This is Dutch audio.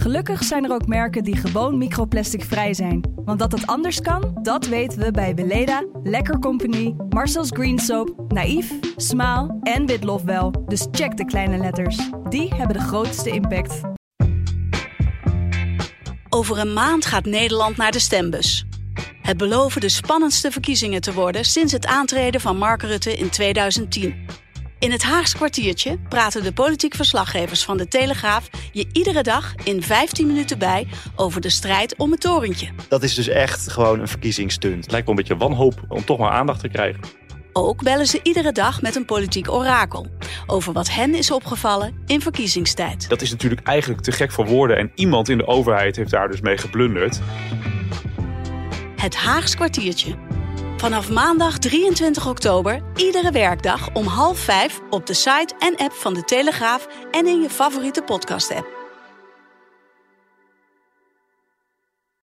Gelukkig zijn er ook merken die gewoon microplasticvrij zijn. Want dat het anders kan, dat weten we bij Weleda, Lekker Company, Marcel's Green Soap, Naïef, Smaal en Witlof wel. Dus check de kleine letters. Die hebben de grootste impact. Over een maand gaat Nederland naar de stembus. Het beloven de spannendste verkiezingen te worden sinds het aantreden van Mark Rutte in 2010. In het Haags kwartiertje praten de politiek verslaggevers van de Telegraaf je iedere dag in 15 minuten bij over de strijd om het torentje. Dat is dus echt gewoon een verkiezingsstunt. Het lijkt wel een beetje wanhoop om toch maar aandacht te krijgen. Ook bellen ze iedere dag met een politiek orakel over wat hen is opgevallen in verkiezingstijd. Dat is natuurlijk eigenlijk te gek voor woorden en iemand in de overheid heeft daar dus mee geblunderd. Het Haags kwartiertje. Vanaf maandag 23 oktober, iedere werkdag om half vijf op de site en app van de Telegraaf en in je favoriete podcast-app.